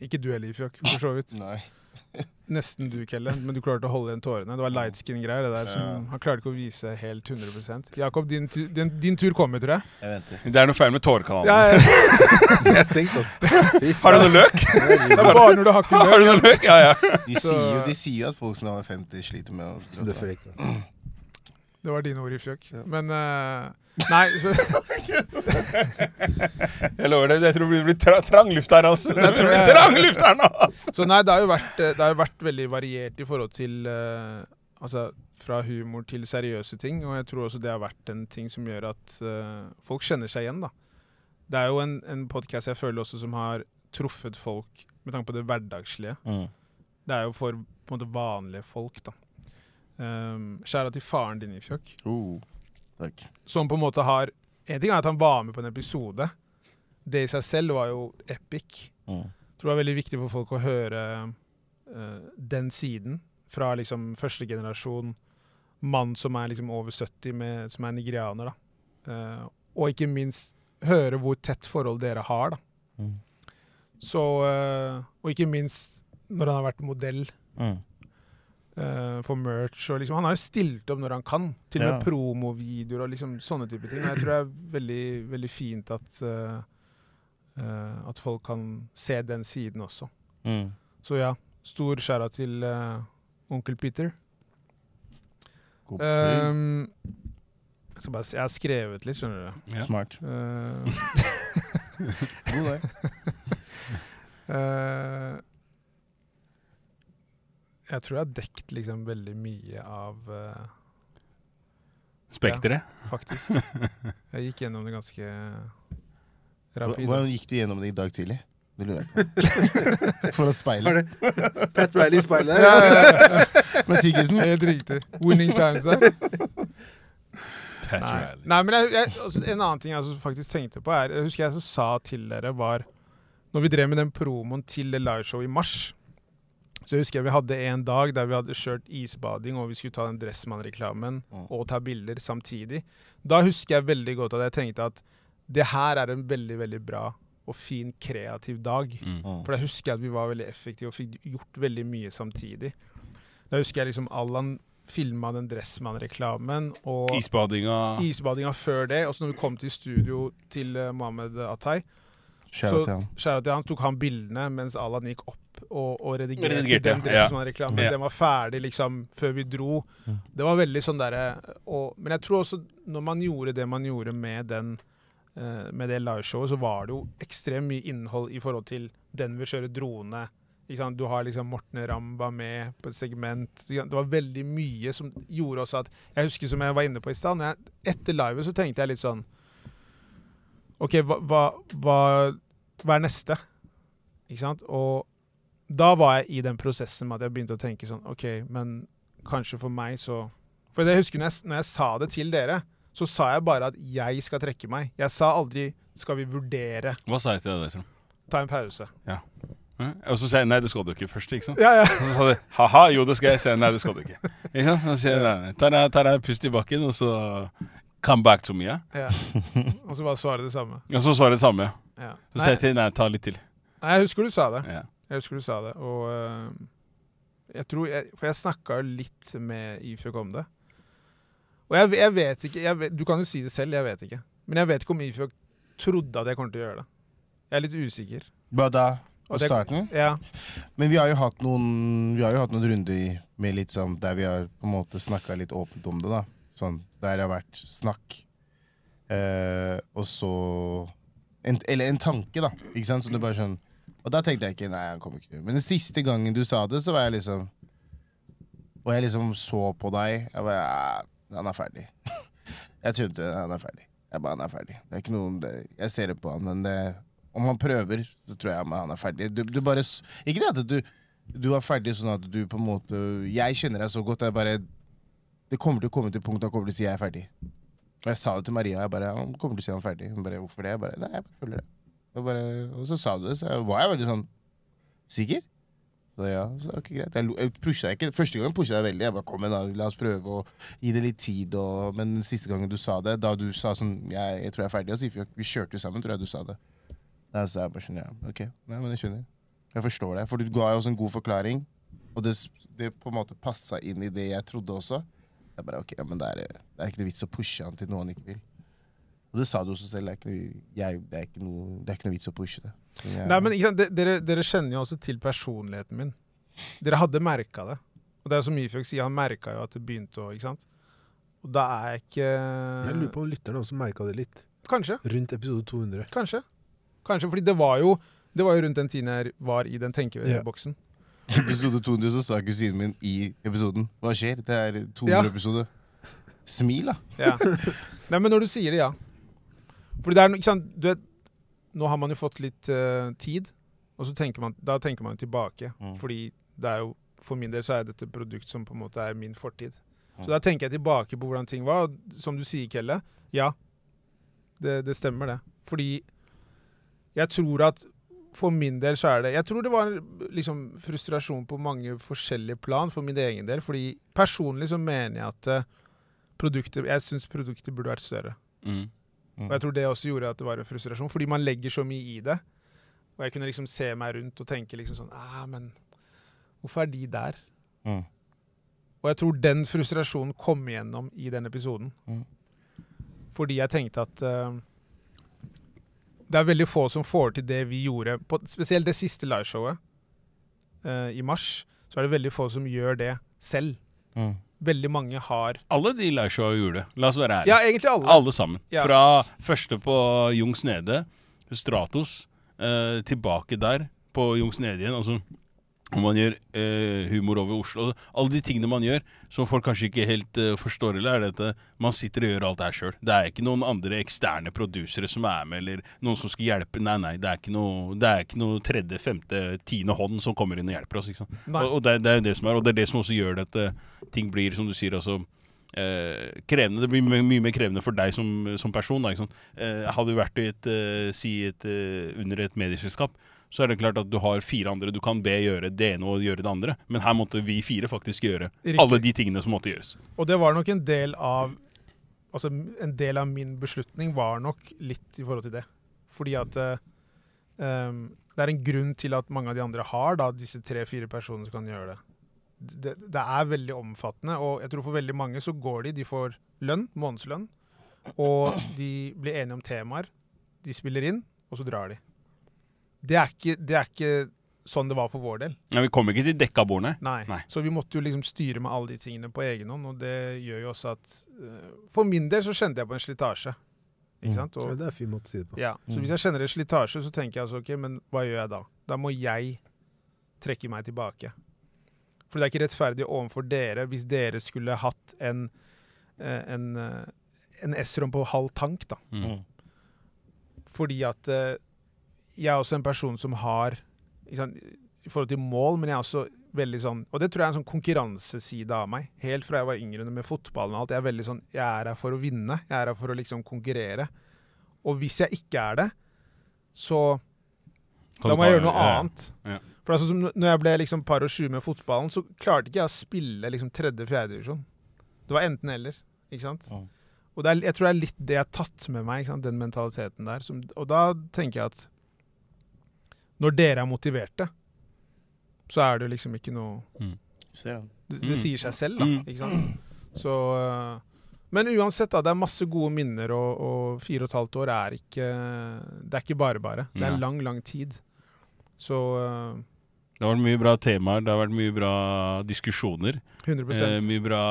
Ikke du heller, Ifjok, for så vidt. Nei. Nesten du, Kelle, men du klarte å holde igjen tårene. Det var lightskin-greier. det der som Ja. Han klarte ikke å vise helt 100% Jakob, din, tu- din, din tur kommer, tror jeg. Jeg venter. Det er noe feil med tårekanalen. Ja, ja. Det er stengt, altså. Har du noe løk? Det er bare når du har løk. Har du noe løk? Ja, ja. De sier, jo, de sier jo at folk som er 50, sliter med å Det får da. Det var dine ord, Ifjok. Men uh, Nei, Jeg lover deg, jeg tror det blir tra trang luft her, altså. Det blir jeg- trang luft her nå, altså. Så nei, det har jo vært, eh, det har vært veldig variert i forhold til uh, Altså fra humor til seriøse ting. Og jeg tror også det har vært en ting som gjør at uh, folk kjenner seg igjen, da. Det er jo en, en podkast jeg føler også som har truffet folk med tanke på det hverdagslige. Mm. Det er jo for på en måte vanlige folk, da. Um, til faren din, Ifjok. Uh, takk. Som på en måte har En ting er at han var med på en episode. Det i seg selv var jo epic. Mm. Jeg tror det er veldig viktig for folk å høre uh, den siden. Fra liksom første generasjon mann som er liksom over 70, med, som er nigerianer. da. Uh, og ikke minst høre hvor tett forhold dere har. da. Mm. Så, uh, og ikke minst når han har vært modell Mm. Eh, for merch. Og liksom, han har jo stilt opp når han kan, til og med Ja. promovideoer og liksom sånne type ting. Og jeg tror det er veldig, veldig fint at, uh, uh, at folk kan se den siden også. Mm. Så ja, stor skjæra til onkel Peter. Um, jeg, skal bare, jeg har skrevet litt, skjønner du. Ja. Smart. Eh, God det. jeg tror jeg har dekt liksom veldig mye av uh, Spekteret. faktisk. Jeg gikk gjennom det ganske Hva- rapid. Hvordan gikk du gjennom det i dag tidlig? Det lurer jeg på. Foran Har speilet. Pat Riley i speilet Ja, der? ja, ja, ja. Med tyggisen. Helt riktig. Winning times der. Pat Nei, Riley. Nei men jeg, jeg, altså, en annen ting jeg altså faktisk tenkte på, er Jeg husker jeg så sa til dere var Når vi drev med den promoen til det liveshowet i mars, så jeg husker jeg vi hadde en dag der vi hadde kjørt isbading, og vi skulle ta den Dressmann-reklamen Mm. og ta bilder samtidig. Da husker jeg veldig godt at jeg tenkte at det her er en veldig, veldig bra og fin, kreativ dag. Mm. For da husker jeg at vi var veldig effektive og fikk gjort veldig mye samtidig. Da husker jeg liksom Allan filma den Dressmann-reklamen, og Isbadinga. isbadinga før det. Og så når vi kom til studio til uh, Mohammed Atay, Så- til han. skjæra til han, tok han bildene mens Allan gikk opp og, og redigerte, Redigerte, den. Dressmann-reklamen. Ja. Den var ferdig liksom før vi dro. Det var veldig sånn derre Men jeg tror også når man gjorde det man gjorde med den eh, med det liveshowet, så var det jo ekstremt mye innhold i forhold til den vi kjører drone. Ikke sant? Du har liksom Morten Ramba med på et segment. Det var veldig mye som gjorde også at Jeg husker som jeg var inne på i stad, etter livet så tenkte jeg litt sånn OK, hva, hva, hva, hva er neste? Ikke sant? Og da var jeg i den prosessen med at jeg begynte å tenke sånn OK, men kanskje for meg så For jeg husker når jeg, når jeg sa det til dere, så sa jeg bare at jeg skal trekke meg. Jeg sa aldri 'skal vi vurdere', Hva sa jeg til deg? Liksom? ta en pause. Ja. Og så sier jeg nei, det skal du ikke først. ikke sant? Ja, ja. Og så sa de ha-ha, jo det skal jeg. sier jeg nei, det skal du ikke. Ikke sant? Så sier jeg nei, nei. Ta deg- Ta deg pust i bakken, og så come back to me. Ja? ja. Og så bare svare det samme. Og så svarer det samme. ja. Så sier jeg til nei, ta litt til. nei, jeg husker du sa det. Ja. Jeg husker du sa det, og øh, jeg tror jeg, For jeg snakka litt med Ifjok om det. Og jeg, jeg vet ikke jeg vet, Du kan jo si det selv, jeg vet ikke. Men jeg vet ikke om Ifjok trodde at jeg kom til å gjøre det. Jeg er litt usikker. Hva da? På starten. Ja. Men vi har jo hatt noen Vi har jo hatt noen runder med litt sånn der vi har på en måte snakka litt åpent om det, da. Sånn der det har vært snakk. Eh, og så en, Eller en tanke, da. Ikke sant? Så det bare sånn Og da tenkte jeg ikke Nei, han kommer ikke. Men den siste gangen du sa det, så var jeg liksom Og jeg liksom så på deg. Jeg bare ja, Han er ferdig. jeg trodde han er ferdig. Jeg bare, han er ferdig. Det er ikke noe det, Jeg ser det på han, men det om han prøver, så tror jeg han er ferdig. Du, du bare, ikke det at du, du er ferdig sånn at du på en måte Jeg kjenner deg så godt. Jeg bare, det kommer til å komme til punkt da kommer til å si jeg er ferdig. Og jeg sa det til Maria. Jeg bare, han kommer til å si han er ferdig. Hun bare, hvorfor det? Jeg bare, nei, jeg bare føler det. Bare, og så sa du det, så jeg var jeg veldig sånn Sikker? Så ja, så ok, greit. Jeg, jeg pusha ikke. Første gangen pusha jeg veldig. Jeg bare, kom igjen da, La oss prøve å gi det litt tid. Og, men den siste gangen du sa det, da du sa sånn Jeg, jeg tror jeg er ferdig, Sifjok, vi kjørte sammen, tror jeg du sa det. Da sa jeg bare sånn, ja, ok, nei, men jeg skjønner. Jeg forstår det. For du ga jo også en god forklaring, og det, det på en måte passa inn i det jeg trodde også. Jeg bare, ok, ja, men det er, det er ikke noe vits å pushe han til noe han ikke vil. Og det sa du også selv. Det er ikke, jeg, det er ikke, noe, det er ikke noe vits å pushe det. Jeg, Nei, men ikke sant? Dere, dere kjenner jo også til personligheten min. Dere hadde merka det. Og det er som Ifjok sier, han merka jo at det begynte å Ikke sant? Og da er jeg ikke Jeg lurer på om lytterne også merka det litt. Kanskje. Rundt episode 200. Kanskje. Kanskje, fordi det var jo det var jo rundt den tiden jeg var i den tenkeboksen. Episode 200 så sa kusinen min i episoden Hva skjer? Det er 200 Ja. Smil, da. Ja. Nei, men når du sier det, ja. Fordi det er, ikke sant, du vet, Nå har man jo fått litt uh, tid, og så tenker man, da tenker man jo tilbake. Mm. Fordi det er jo, for min del så er dette et produkt som på en måte er min fortid. Mm. Så da tenker jeg tilbake på hvordan ting var. Og som du sier, Kelle, ja. Det, det stemmer, det. Fordi jeg tror at for min del så er det Jeg tror det var liksom frustrasjon på mange forskjellige plan for min egen del. Fordi personlig så mener jeg at eh, produktet Jeg syns produktet burde vært større. Mm. Og jeg tror det også gjorde at det var en frustrasjon, fordi man legger så mye i det. Og jeg kunne liksom se meg rundt og tenke liksom sånn ah, men hvorfor er de der? Mm. Og jeg tror den frustrasjonen kom igjennom i den episoden. Mm. Fordi jeg tenkte at uh, det er veldig få som får til det vi gjorde, på, spesielt det siste liveshowet uh, i mars. Så er det veldig få som gjør det selv. Mm. Veldig mange har Alle de lærer seg å det. La oss være ærlige. Ja, egentlig alle. Alle sammen. Ja. Fra første på Jungs Nede, Stratos, eh, tilbake der på Jungs Nede igjen. Altså, og man gjør eh, humor over Oslo. Alle de tingene man gjør som folk kanskje ikke helt eh, forstår, eller er det at eh, man sitter og gjør alt det her sjøl. Det er ikke noen andre eksterne produsere som er med, eller noen som skal hjelpe. Nei, nei, det er ikke noe, det er ikke noe tredje, femte, tiende hånd som kommer inn og hjelper oss. Ikke sant? Nei. Og, og det, det er det som er, og det er det som også gjør det at eh, ting blir, som du sier, altså eh, krevende. Det blir mye, mye mer krevende for deg som, som person. Da? Eh, hadde du vært i et, eh, si et, eh, under et medieselskap, så er det klart at du har fire andre du kan be gjøre det ene og gjøre det andre. Men her måtte vi fire faktisk gjøre Riktig. alle de tingene som måtte gjøres. Og det var nok en del av Altså en del av min beslutning var nok litt i forhold til det. Fordi at um, det er en grunn til at mange av de andre har da disse tre-fire personene som kan gjøre det. det. Det er veldig omfattende, og jeg tror for veldig mange så går de, de får lønn, månedslønn, og de blir enige om temaer, de spiller inn, og så drar de. Det er ikke, det er ikke sånn det var for vår del. Men vi kom ikke til dekka bordene. nei. Nei. Så vi måtte jo liksom styre med alle de tingene på egen hånd, og det gjør jo også at eh, For min del så kjente jeg på en slitasje. Ikke sant? sant? Ja, det er en fin måte å si det på. ja, så Mm. hvis jeg kjenner en slitasje, så tenker jeg altså OK, men hva gjør jeg da? Da må jeg trekke meg tilbake. For det er ikke rettferdig overfor dere hvis dere skulle hatt en eh, en, eh, en S-rom på halv tank, da. Mm. Mm. Fordi at jeg er også en person som har sant, I forhold til mål, men jeg er også veldig sånn Og det tror jeg er en sånn konkurranseside av meg. Helt fra jeg var yngre med fotballen og alt. Jeg er veldig sånn Jeg er her for å vinne. Jeg er her for å liksom konkurrere. Og hvis jeg ikke er det, så Kan Da må jeg gjøre noe ja. annet. Ja. For altså, som når jeg ble liksom par og sju med fotballen, så klarte ikke jeg å spille liksom tredje-fjerde divisjon. Det var enten-eller. Ikke sant? Mm. Og det er, jeg tror det er litt det jeg har tatt med meg, den mentaliteten der. Som, og da tenker jeg at når dere er motiverte, så er det liksom ikke noe mm. Det, det Mm. sier seg selv, da. Mm. Ikke sant? Så øh, Men uansett, da. Det er masse gode minner, og, og fire og et halvt år er ikke Det er ikke bare bare. Det er lang, lang tid. Så eh, Det har vært mye bra temaer, det har vært mye bra diskusjoner. 100 Eh, mye bra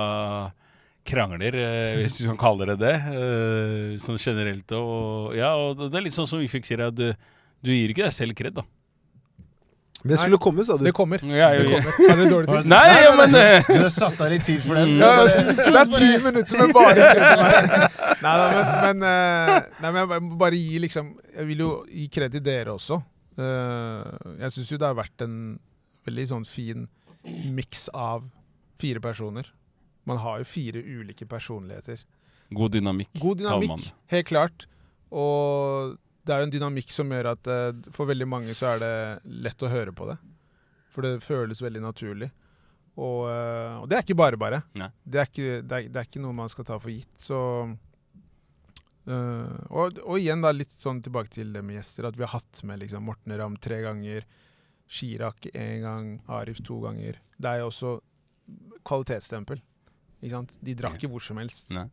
krangler, eh, hvis du kan kalle det det. Eh, sånn generelt. Og, ja, og det er litt sånn som vi fikk si det, at du, du gir ikke deg selv kred, da. Det skulle komme, sa du. Det kommer. Ja, Det ja, ja. kommer. Er det dårlig tid? Nei, ja, men eh, Du har satt av litt tid for den. Ja, Det er det er ti minutter med bare. Nei da, men, men, eh, nei, men jeg må bare gi liksom Jeg vil jo gi kred til dere også. Eh, jeg syns jo det har vært en veldig sånn fin miks av fire personer. Man har jo fire ulike personligheter. God dynamikk. God dynamikk, helt klart. Og det er jo en dynamikk som gjør at eh, for veldig mange så er det lett å høre på det. For det føles veldig naturlig. Og, eh, og det er ikke bare bare. Det er ikke, det, er, det er ikke noe man skal ta for gitt. Så Uh, og, og igjen da litt sånn tilbake til det med gjester, at vi har hatt med liksom Morten Ramm tre ganger. Chirag én gang, Arif to ganger. Det er jo også kvalitetsstempel. De drar ikke hvor som helst. Nei.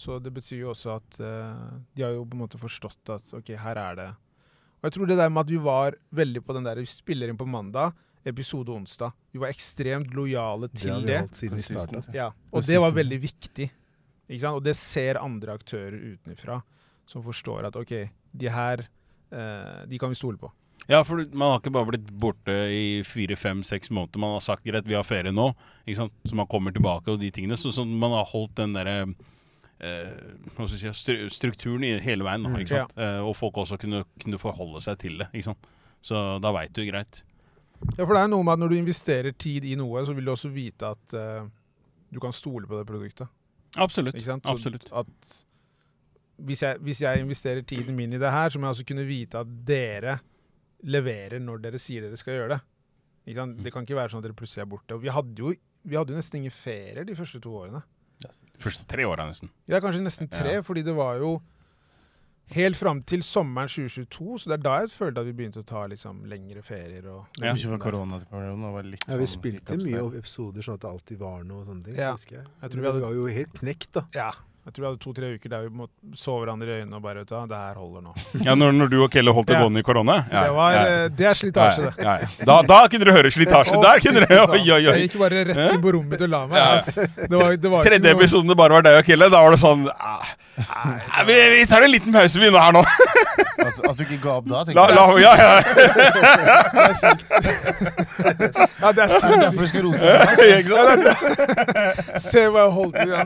Så det betyr jo også at uh, de har jo på en måte forstått at ok, her er det Og jeg tror det der med at vi var veldig på den der Vi spiller inn på mandag, episode onsdag. Vi var ekstremt lojale Det til har vi det. holdt siden vi Consistent. Ja, og det var veldig viktig. Ikke sant? Og det ser andre aktører utenfra som forstår at OK, de her uh, De kan vi stole på. Ja, for man har ikke bare blitt borte i fire, fem, seks måneder. Man har sagt greit, vi har ferie nå, ikke sant? så man kommer tilbake og de tingene. Så, så man har holdt den derre eh, stru- strukturen i hele veien. Da, Mm. ikke sant? Eh, og folk også kunne, kunne forholde seg til det. Ikke sant? Så da veit du greit. Ja, for det er noe med at når du investerer tid i noe, så vil du også vite at eh, du kan stole på det produktet. Absolutt. Absolutt. At hvis jeg, hvis jeg investerer tiden min i det her, så må jeg også kunne vite at dere leverer når dere sier dere skal gjøre det. Sant? Det kan ikke være sånn at dere plutselig er borte. Vi hadde jo, vi hadde jo nesten ingen ferier de første to årene. Første tre åra, nesten. Ja, kanskje nesten tre, Ja. fordi det var jo helt fram til sommeren 2022, så det er da jeg følte at vi begynte å ta liksom lengre ferier. Og Ja. Bortsett korona til korona, var litt Ja, vi sånn spilte mye opp episoder sånn at det alltid var noe sånne ting. Ja. husker jeg. Jeg tror vi hadde- var jo helt knekt, da. Ja. Jeg tror vi hadde to-tre uker der vi må så hverandre i øynene og bare vet du det her holder nå. Ja, når, når du og Kelle holdt det Ja. gående i korona? Ja, det, var, ja. eh, det er slitasje, det. Ja, ja. Da, da kunne dere høre slitasje. Der kunne dere oi, Oi, oi, Jeg gikk bare rett inn på rommet mitt og la meg. Altså. Det var, det var Tredje episoden det bare var deg og Kelle, da var det sånn ah, ah, vi, vi tar en liten pause vi nå her nå. At, at du ikke ga opp da, La, tenker la, jeg. ja, ja. Det er sykt. ja, det er sykt. derfor du skal rose meg? Se hva jeg holdt i. Ja.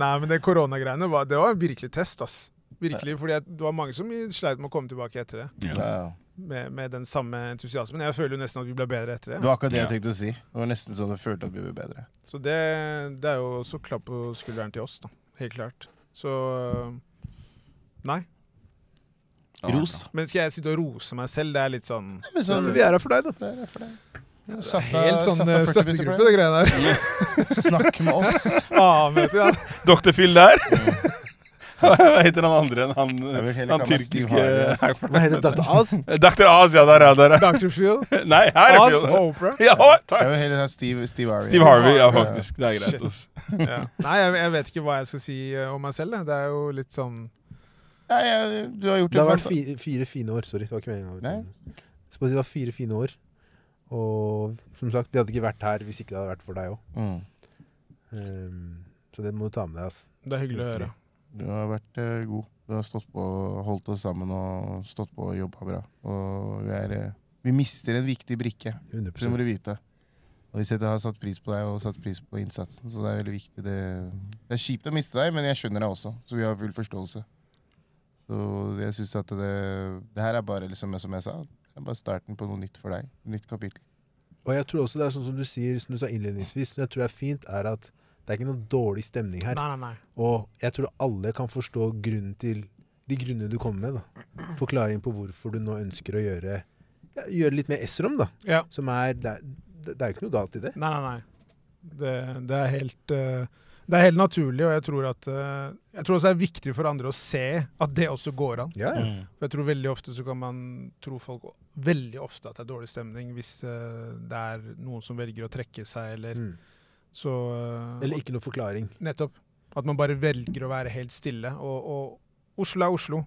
Nei, men det koronagreiene var, det var en virkelig test, ass. Virkelig, fordi at det var mange som sleit med å komme tilbake etter det. Ja. Med, med den samme entusiasmen. Jeg føler jo nesten at vi ble bedre etter Det det. var akkurat det jeg Ja. tenkte å si. Det var nesten sånn jeg følte at vi ble bedre. Så det, det er jo også klapp på skulderen til oss, da. Helt klart. Så øh, Nei. Ros. Men skal jeg sitte og rose meg selv? Det er litt sånn Men så, sånn, vi er her for deg, da. Vi er for deg. Ja, det satt av- Helt sånn satt av 40 minutter for støttegruppe, det. greiene der. Snakk med oss. A-møte, ja. Dr. Phil der. Hva heter han andre enn han, Jeg han tyrkiske Hva heter Dr. Oz? Dr. Oz, ja. Der, ja. Der, ja. Dr. Phil. Nei, her er Oz Phil. og Oprah. Ja, takk. Jeg vil heller ha Steve, Steve Harvey. Steve Harvey, ja, faktisk. Det er greit. Ja. Nei, jeg, jeg vet ikke hva jeg skal si øh, om meg selv. Det er jo litt sånn Ja, ja, du har gjort Det har vært fire, fire fine år. Sorry, det var ikke meningen. Nei. Så det var fire fine år. Og som sagt, vi hadde ikke vært her hvis ikke det hadde vært for deg òg. Mm. så det må du ta med deg. ass. Det er hyggelig å høre. Du har vært eh, god. Du har stått på, holdt oss sammen og stått på og jobba bra. Og vi, er, eh, vi mister en viktig brikke. 100 Det må du vite. Og vi har satt pris på deg og satt pris på innsatsen, så det er veldig viktig. Det, det er kjipt å miste deg, men jeg skjønner deg også, så vi har full forståelse. Så jeg synes at det, det her er bare, liksom, som jeg sa, det er bare starten på noe nytt for deg. Nytt kapittel. Og jeg tror også det er sånn som du sier, som du sa innledningsvis, som jeg tror er fint, er at det er ikke noe dårlig stemning her. Nei, nei, nei. Og jeg tror alle kan forstå grunnen til de grunnene du kommer med. da. Forklaring på hvorfor du nå ønsker å gjøre, ja, gjøre litt mer Esrom, da. Ja. Som er Det er, det er jo ikke noe galt i det. Nei, nei, nei. Det, det er helt uh, Det er helt naturlig, og jeg tror at øh, Jeg tror også det er viktig for andre å se at det også går an. Ja, ja. Mm. For jeg tror veldig ofte så kan man tro folk veldig ofte at det er dårlig stemning hvis øh, det er noen som velger å trekke seg, eller Mm. Så øh, Eller ikke noe forklaring. Nettopp. At man bare velger å være helt stille. Og, og Oslo er Oslo.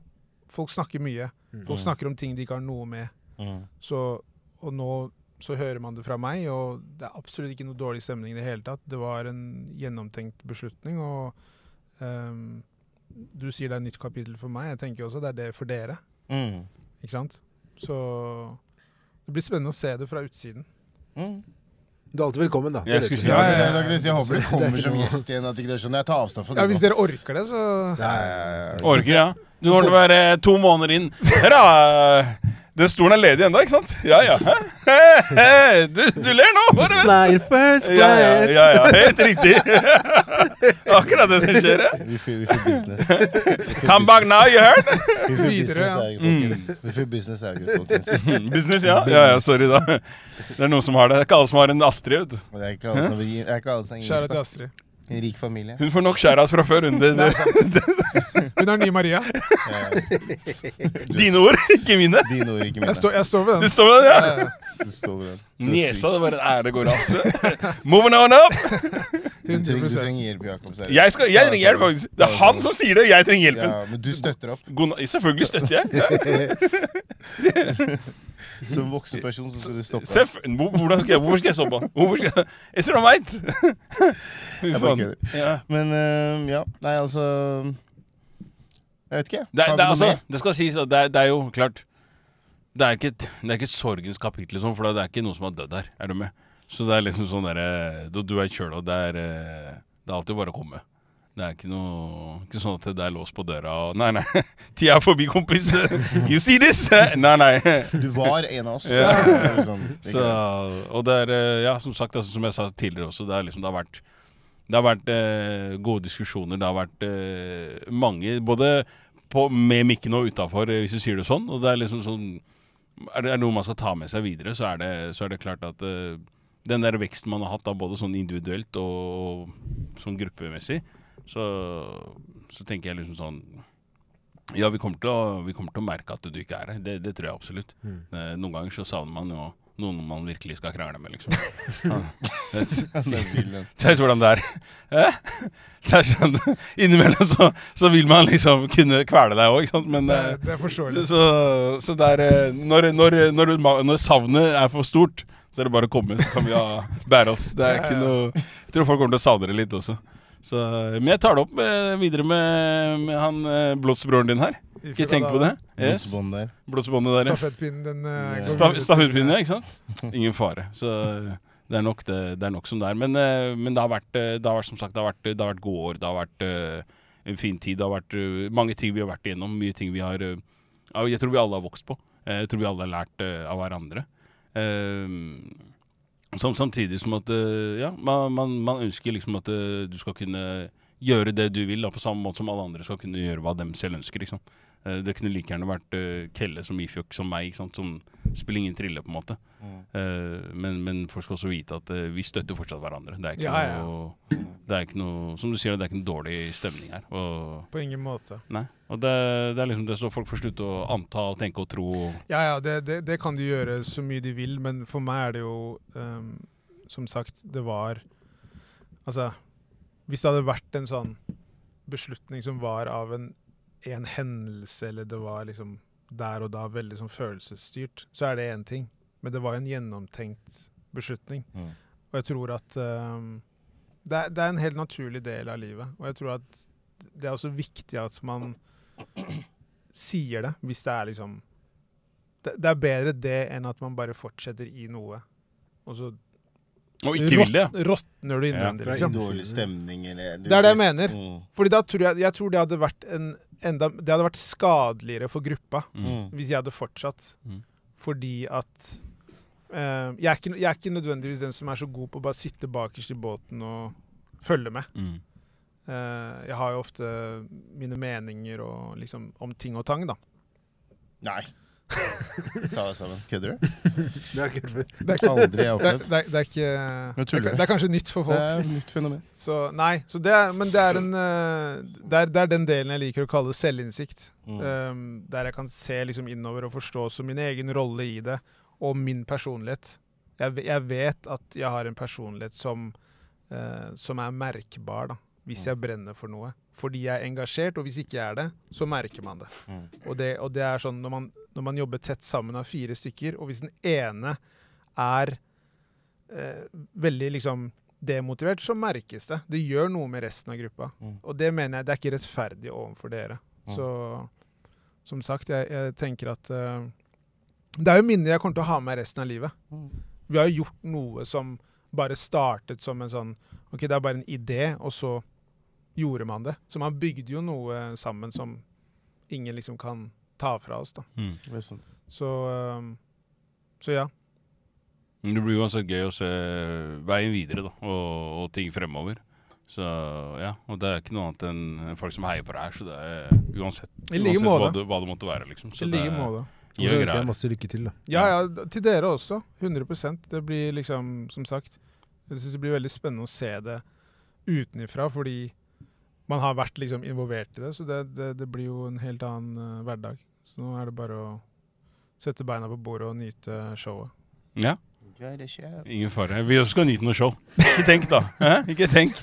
Folk snakker mye. Mm. Folk snakker om ting de ikke har noe med. Mm. Så og nå så hører man det fra meg, og det er absolutt ikke noe dårlig stemning i det hele tatt. Det var en gjennomtenkt beslutning, og um, du sier det er et nytt kapittel for meg. Jeg tenker også det er det for dere, Mm. ikke sant? Så det blir spennende å se det fra utsiden. Mm. Du er alltid velkommen, da. Jeg jeg, si. Ja, Ja, ja, ja. jeg håper du er kommer som gjest igjen. At ikke det er sånn. Jeg tar avstand fra Ja, det Hvis dere orker det, så Ja, ja, ja, ja. Orker, ja. Du må være to måneder inn. Her, da. Den stolen er ledig ennå, ikke sant? Ja, ja. Du, du ler nå, bare vent. Fly first Ja, ja, ja, ja, helt riktig. Akkurat det som skjer her. Vi får, business. Come back now, you heard? Vi får business, folkens. Business, er folkens. Business, ja. Ja, ja, sorry, da. Det er noen som har det. Det er ikke alle som har en Astrid. du. Det er ikke alle som er ikke alle som er Kjære til. Astrid. En rik familie. Hun får nok skjæras fra før. Hun. Det, det, Hun er ny Maria. Dine ord, ikke mine. Dine ord, ikke mine. Jeg står, jeg står ved Du står ved den, ja. Du står ved den. Du Niesa, det var en ære går av. Moving on up! Du trenger, du trenger hjelp, Jakob. seriøst. Jeg, skal, jeg trenger hjelp, faktisk. Det er han som sier det. Jeg trenger hjelpen. Ja, men du støtter opp. God, selvfølgelig støtter jeg. Ja. Som voksen person så skal du stoppe. Seff, hvordan skal jeg, hvorfor skal jeg stoppe? Hvorfor skal jeg Is it right? Fy Jeg bare kødder. Ja. Men uh, ja, nei, altså Jeg vet ikke. Det, det, altså, det skal sies at det det er jo klart Det er ikke et, det er ikke sorgens kapittel, liksom, for det er ikke noen som har dødd her. Er du med? Så det er liksom sånn derre Du du er kjøla, det er eh, Det er alltid bare å komme. Det er ikke noe Ikke sånn at det er låst på døra og Nei, nei. Tida er forbi, kompis. You see this? Nei, nei. Du var en av oss. Ja. Sånn, Så, og det er, eh, ja, som sagt, altså, som jeg sa tidligere også, det, er liksom, det har vært, det har vært eh, gode diskusjoner. Det har vært eh, mange, både på, med mikken og utafor, hvis du sier det sånn. Og det er liksom sånn Er det er noe man skal ta med seg videre, så er det, så er det klart at eh, den der veksten man har hatt, da, både sånn individuelt og sånn gruppemessig, så, så tenker jeg liksom sånn ja, vi kommer, å, vi kommer til å merke at du ikke er her. Det, det tror jeg absolutt. Mm. Eh, Noen ganger så savner man jo noen man virkelig skal krangle med, liksom. Se hvordan det er. Eh? Det er sånn, Innimellom så, så vil man liksom kunne kvele deg òg, ikke sant. Men Det, eh, det er forståelig. så, så er eh, når, når, når, når savnet er for stort, så er det bare å komme, så kan vi ha bære oss. Det er ikke noe Jeg tror folk kommer til å savne det litt også. Så, men jeg tar det opp med, videre med, med han eh, blodsbroren din her. Ikke tenk på det. Yes. Der. Blodsbåndet der, ja. Stafettpinnen, den eh, Ja. går Sta- videre. Stafettpinne, ja, ikke sant? Ingen fare. Så det er nok, det, det er nok som det er. Men, eh, men det, har vært, eh, det har vært som sagt, det har vært, det har vært gode år. Det har vært eh, en fin tid. Det har vært eh, mange ting vi har vært igjennom. Mye ting vi har eh, ja, Jeg tror vi alle har vokst på. Eh, Jeg tror vi alle har lært eh, av hverandre. Eh, Som, samtidig som at eh, ja, man, man, man ønsker liksom at eh, du skal kunne gjøre det du vil, da, på samme måte som alle andre skal kunne gjøre hva dem selv ønsker. Ikke sant? Eh, Det kunne like gjerne vært uh, Kelle som Ifjok som meg, ikke sant? som spiller ingen trille, på en måte. Mm. Uh, men, men folk skal også vite at uh, vi støtter fortsatt hverandre. Det er ikke, Ja, ja. Noe, det er ikke noe Som du sier, det er ikke noe dårlig stemning her. Og, På ingen måte. nei. og det, det er liksom det så folk får slutte å anta og tenke og tro. Ja, ja, det, det, det kan de gjøre så mye de vil, men for meg er det jo um, Som sagt, det var Altså, hvis det hadde vært en sånn beslutning som var av en, en hendelse, eller det var liksom der og da veldig sånn følelsesstyrt, så er det én ting. Men det var en gjennomtenkt beslutning. Mm. Og jeg tror at um, det, er, det er en helt naturlig del av livet. Og jeg tror at det er også viktig at man sier det, hvis det er liksom det, det er bedre det enn at man bare fortsetter i noe, og så Og ikke vil det. råt- råtner du innvendig. Ja, liksom. Dårlig stemning eller Det er det jeg mener. Mm. Fordi da tror jeg, jeg tror det hadde vært en enda, Det hadde vært skadeligere for gruppa Mm. Mm. hvis jeg hadde fortsatt. Mm. Fordi at eh, jeg, er ikke, jeg er ikke nødvendigvis den som er så god på å bare sitte bakerst i båten og følge med. Mm. Eh, jeg har jo ofte mine meninger og liksom om ting og tang, da. Nei. Ta deg sammen. Kødder du? Det har jeg ikke hørt før. Det er, Aldri jeg det, opplevd. det, er, det er ikke Nå det tuller er, du. det er kanskje nytt for Det folk. er et nytt fenomen. Så nei, så det er, men det er, en, eh, det, er, det er den delen jeg liker å kalle selvinnsikt. Mm. Um, der jeg kan se liksom innover og forstå også min egen rolle i det, og min personlighet. Jeg, ve- jeg vet at jeg har en personlighet som, eh, som er merkbar, da, hvis jeg brenner for noe. Fordi jeg er engasjert, og hvis ikke jeg er det, så merker man det. Mm. Og det, og det er sånn, når man, når man jobber tett sammen av fire stykker, og hvis den ene er eh, veldig liksom demotivert, så merkes det. Det gjør noe med resten av gruppa. Mm. Og det mener jeg det er ikke rettferdig overfor dere. Mm. Så som sagt, jeg, jeg tenker at eh, Det er jo minner jeg kommer til å ha med resten av livet. Mm. Vi har jo gjort noe som bare startet som en sånn Ok, det er bare en idé, og så gjorde man det. Så man bygde jo noe sammen som ingen liksom kan ta fra oss, da. Mm. Så um, Så ja. Det blir uansett gøy å se veien videre da, og, og ting fremover. Så ja, Og det er ikke noe annet enn folk som heier på deg her, så det er uansett, like uansett hva, det, hva det måtte være. liksom. Så I like er- måte. Og så ønsker jeg masse lykke til, da. Ja, ja, til dere også. 100% Det blir liksom, som sagt Jeg syns det blir veldig spennende å se det utenifra, fordi man har vært liksom involvert i det. Så det, det, det blir jo en helt annen uh, hverdag. Så nå er det bare å sette beina på bordet og nyte showet. Ja, Enjoy det ikke. ingen fare. Vi også skal nyte noe show. Ikke tenk, da. Hæ? Ikke tenk.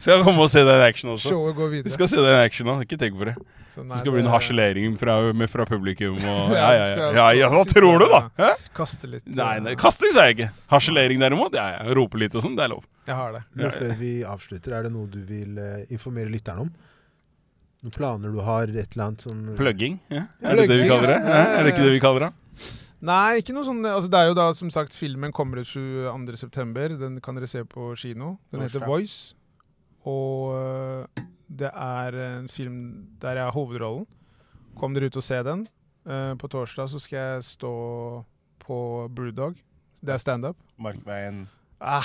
skal komme og se den action også. Showet går Vi videre. skal se den action også. Ikke tenk på det. Så Det skal bli en harselering fra, med, fra publikum. Og, Ja, ja, ja, ja, ja, Hva tror du, da? Hæ? Kaste litt. Nei, nei kaste litt sa jeg ikke. Harselering derimot, ja, ja. Rope litt og sånn, det er lov. Jeg har det. Men før vi avslutter, er det noe du vil eh, informere lytterne om? Noen planer du har? Et eller annet sånn Plugging? Ja. Er det det vi kaller det? Er det ikke det vi kaller det? Nei, ikke noe sånn altså Det er jo da som sagt Filmen kommer ut 22.9. Den kan dere se på kino. Den heter Voice. Og øh, det er en film der jeg har hovedrollen. Kom dere ut og se den. Eh, på torsdag så skal jeg stå på Brewdog. Det er standup. Markveien, Ah,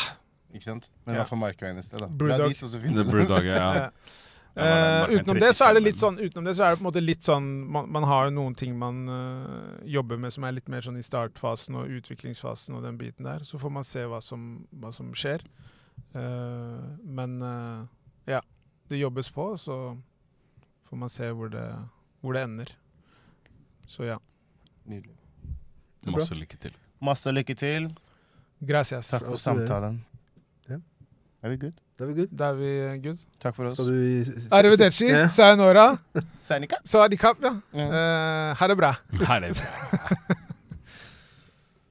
ikke sant? Men i Ja. hvert fall Markveien i sted, da. Brewdog. Dra dit, og så finner du Brewdog, ja. eh, Ja, men den eh, utenom det så er det litt sånn Utenom det så er det på en måte litt sånn Man, man har jo noen ting man uh, jobber med som er litt mer sånn i startfasen og utviklingsfasen og den biten der. Så får man se hva som, hva som skjer. Uh, men uh, ja, det jobbes på, så får man se hvor det, hvor det ender. Så ja. Nydelig. Masse lykke til. Masse lykke til. Gracias. Takk for samtalen. Er vi good? Da er vi good. Da er vi good. Takk for oss. Arrivederci, Yeah. sayonara, Sanika. sawadikap, ja. Ja. Uh, ha det bra. Er det.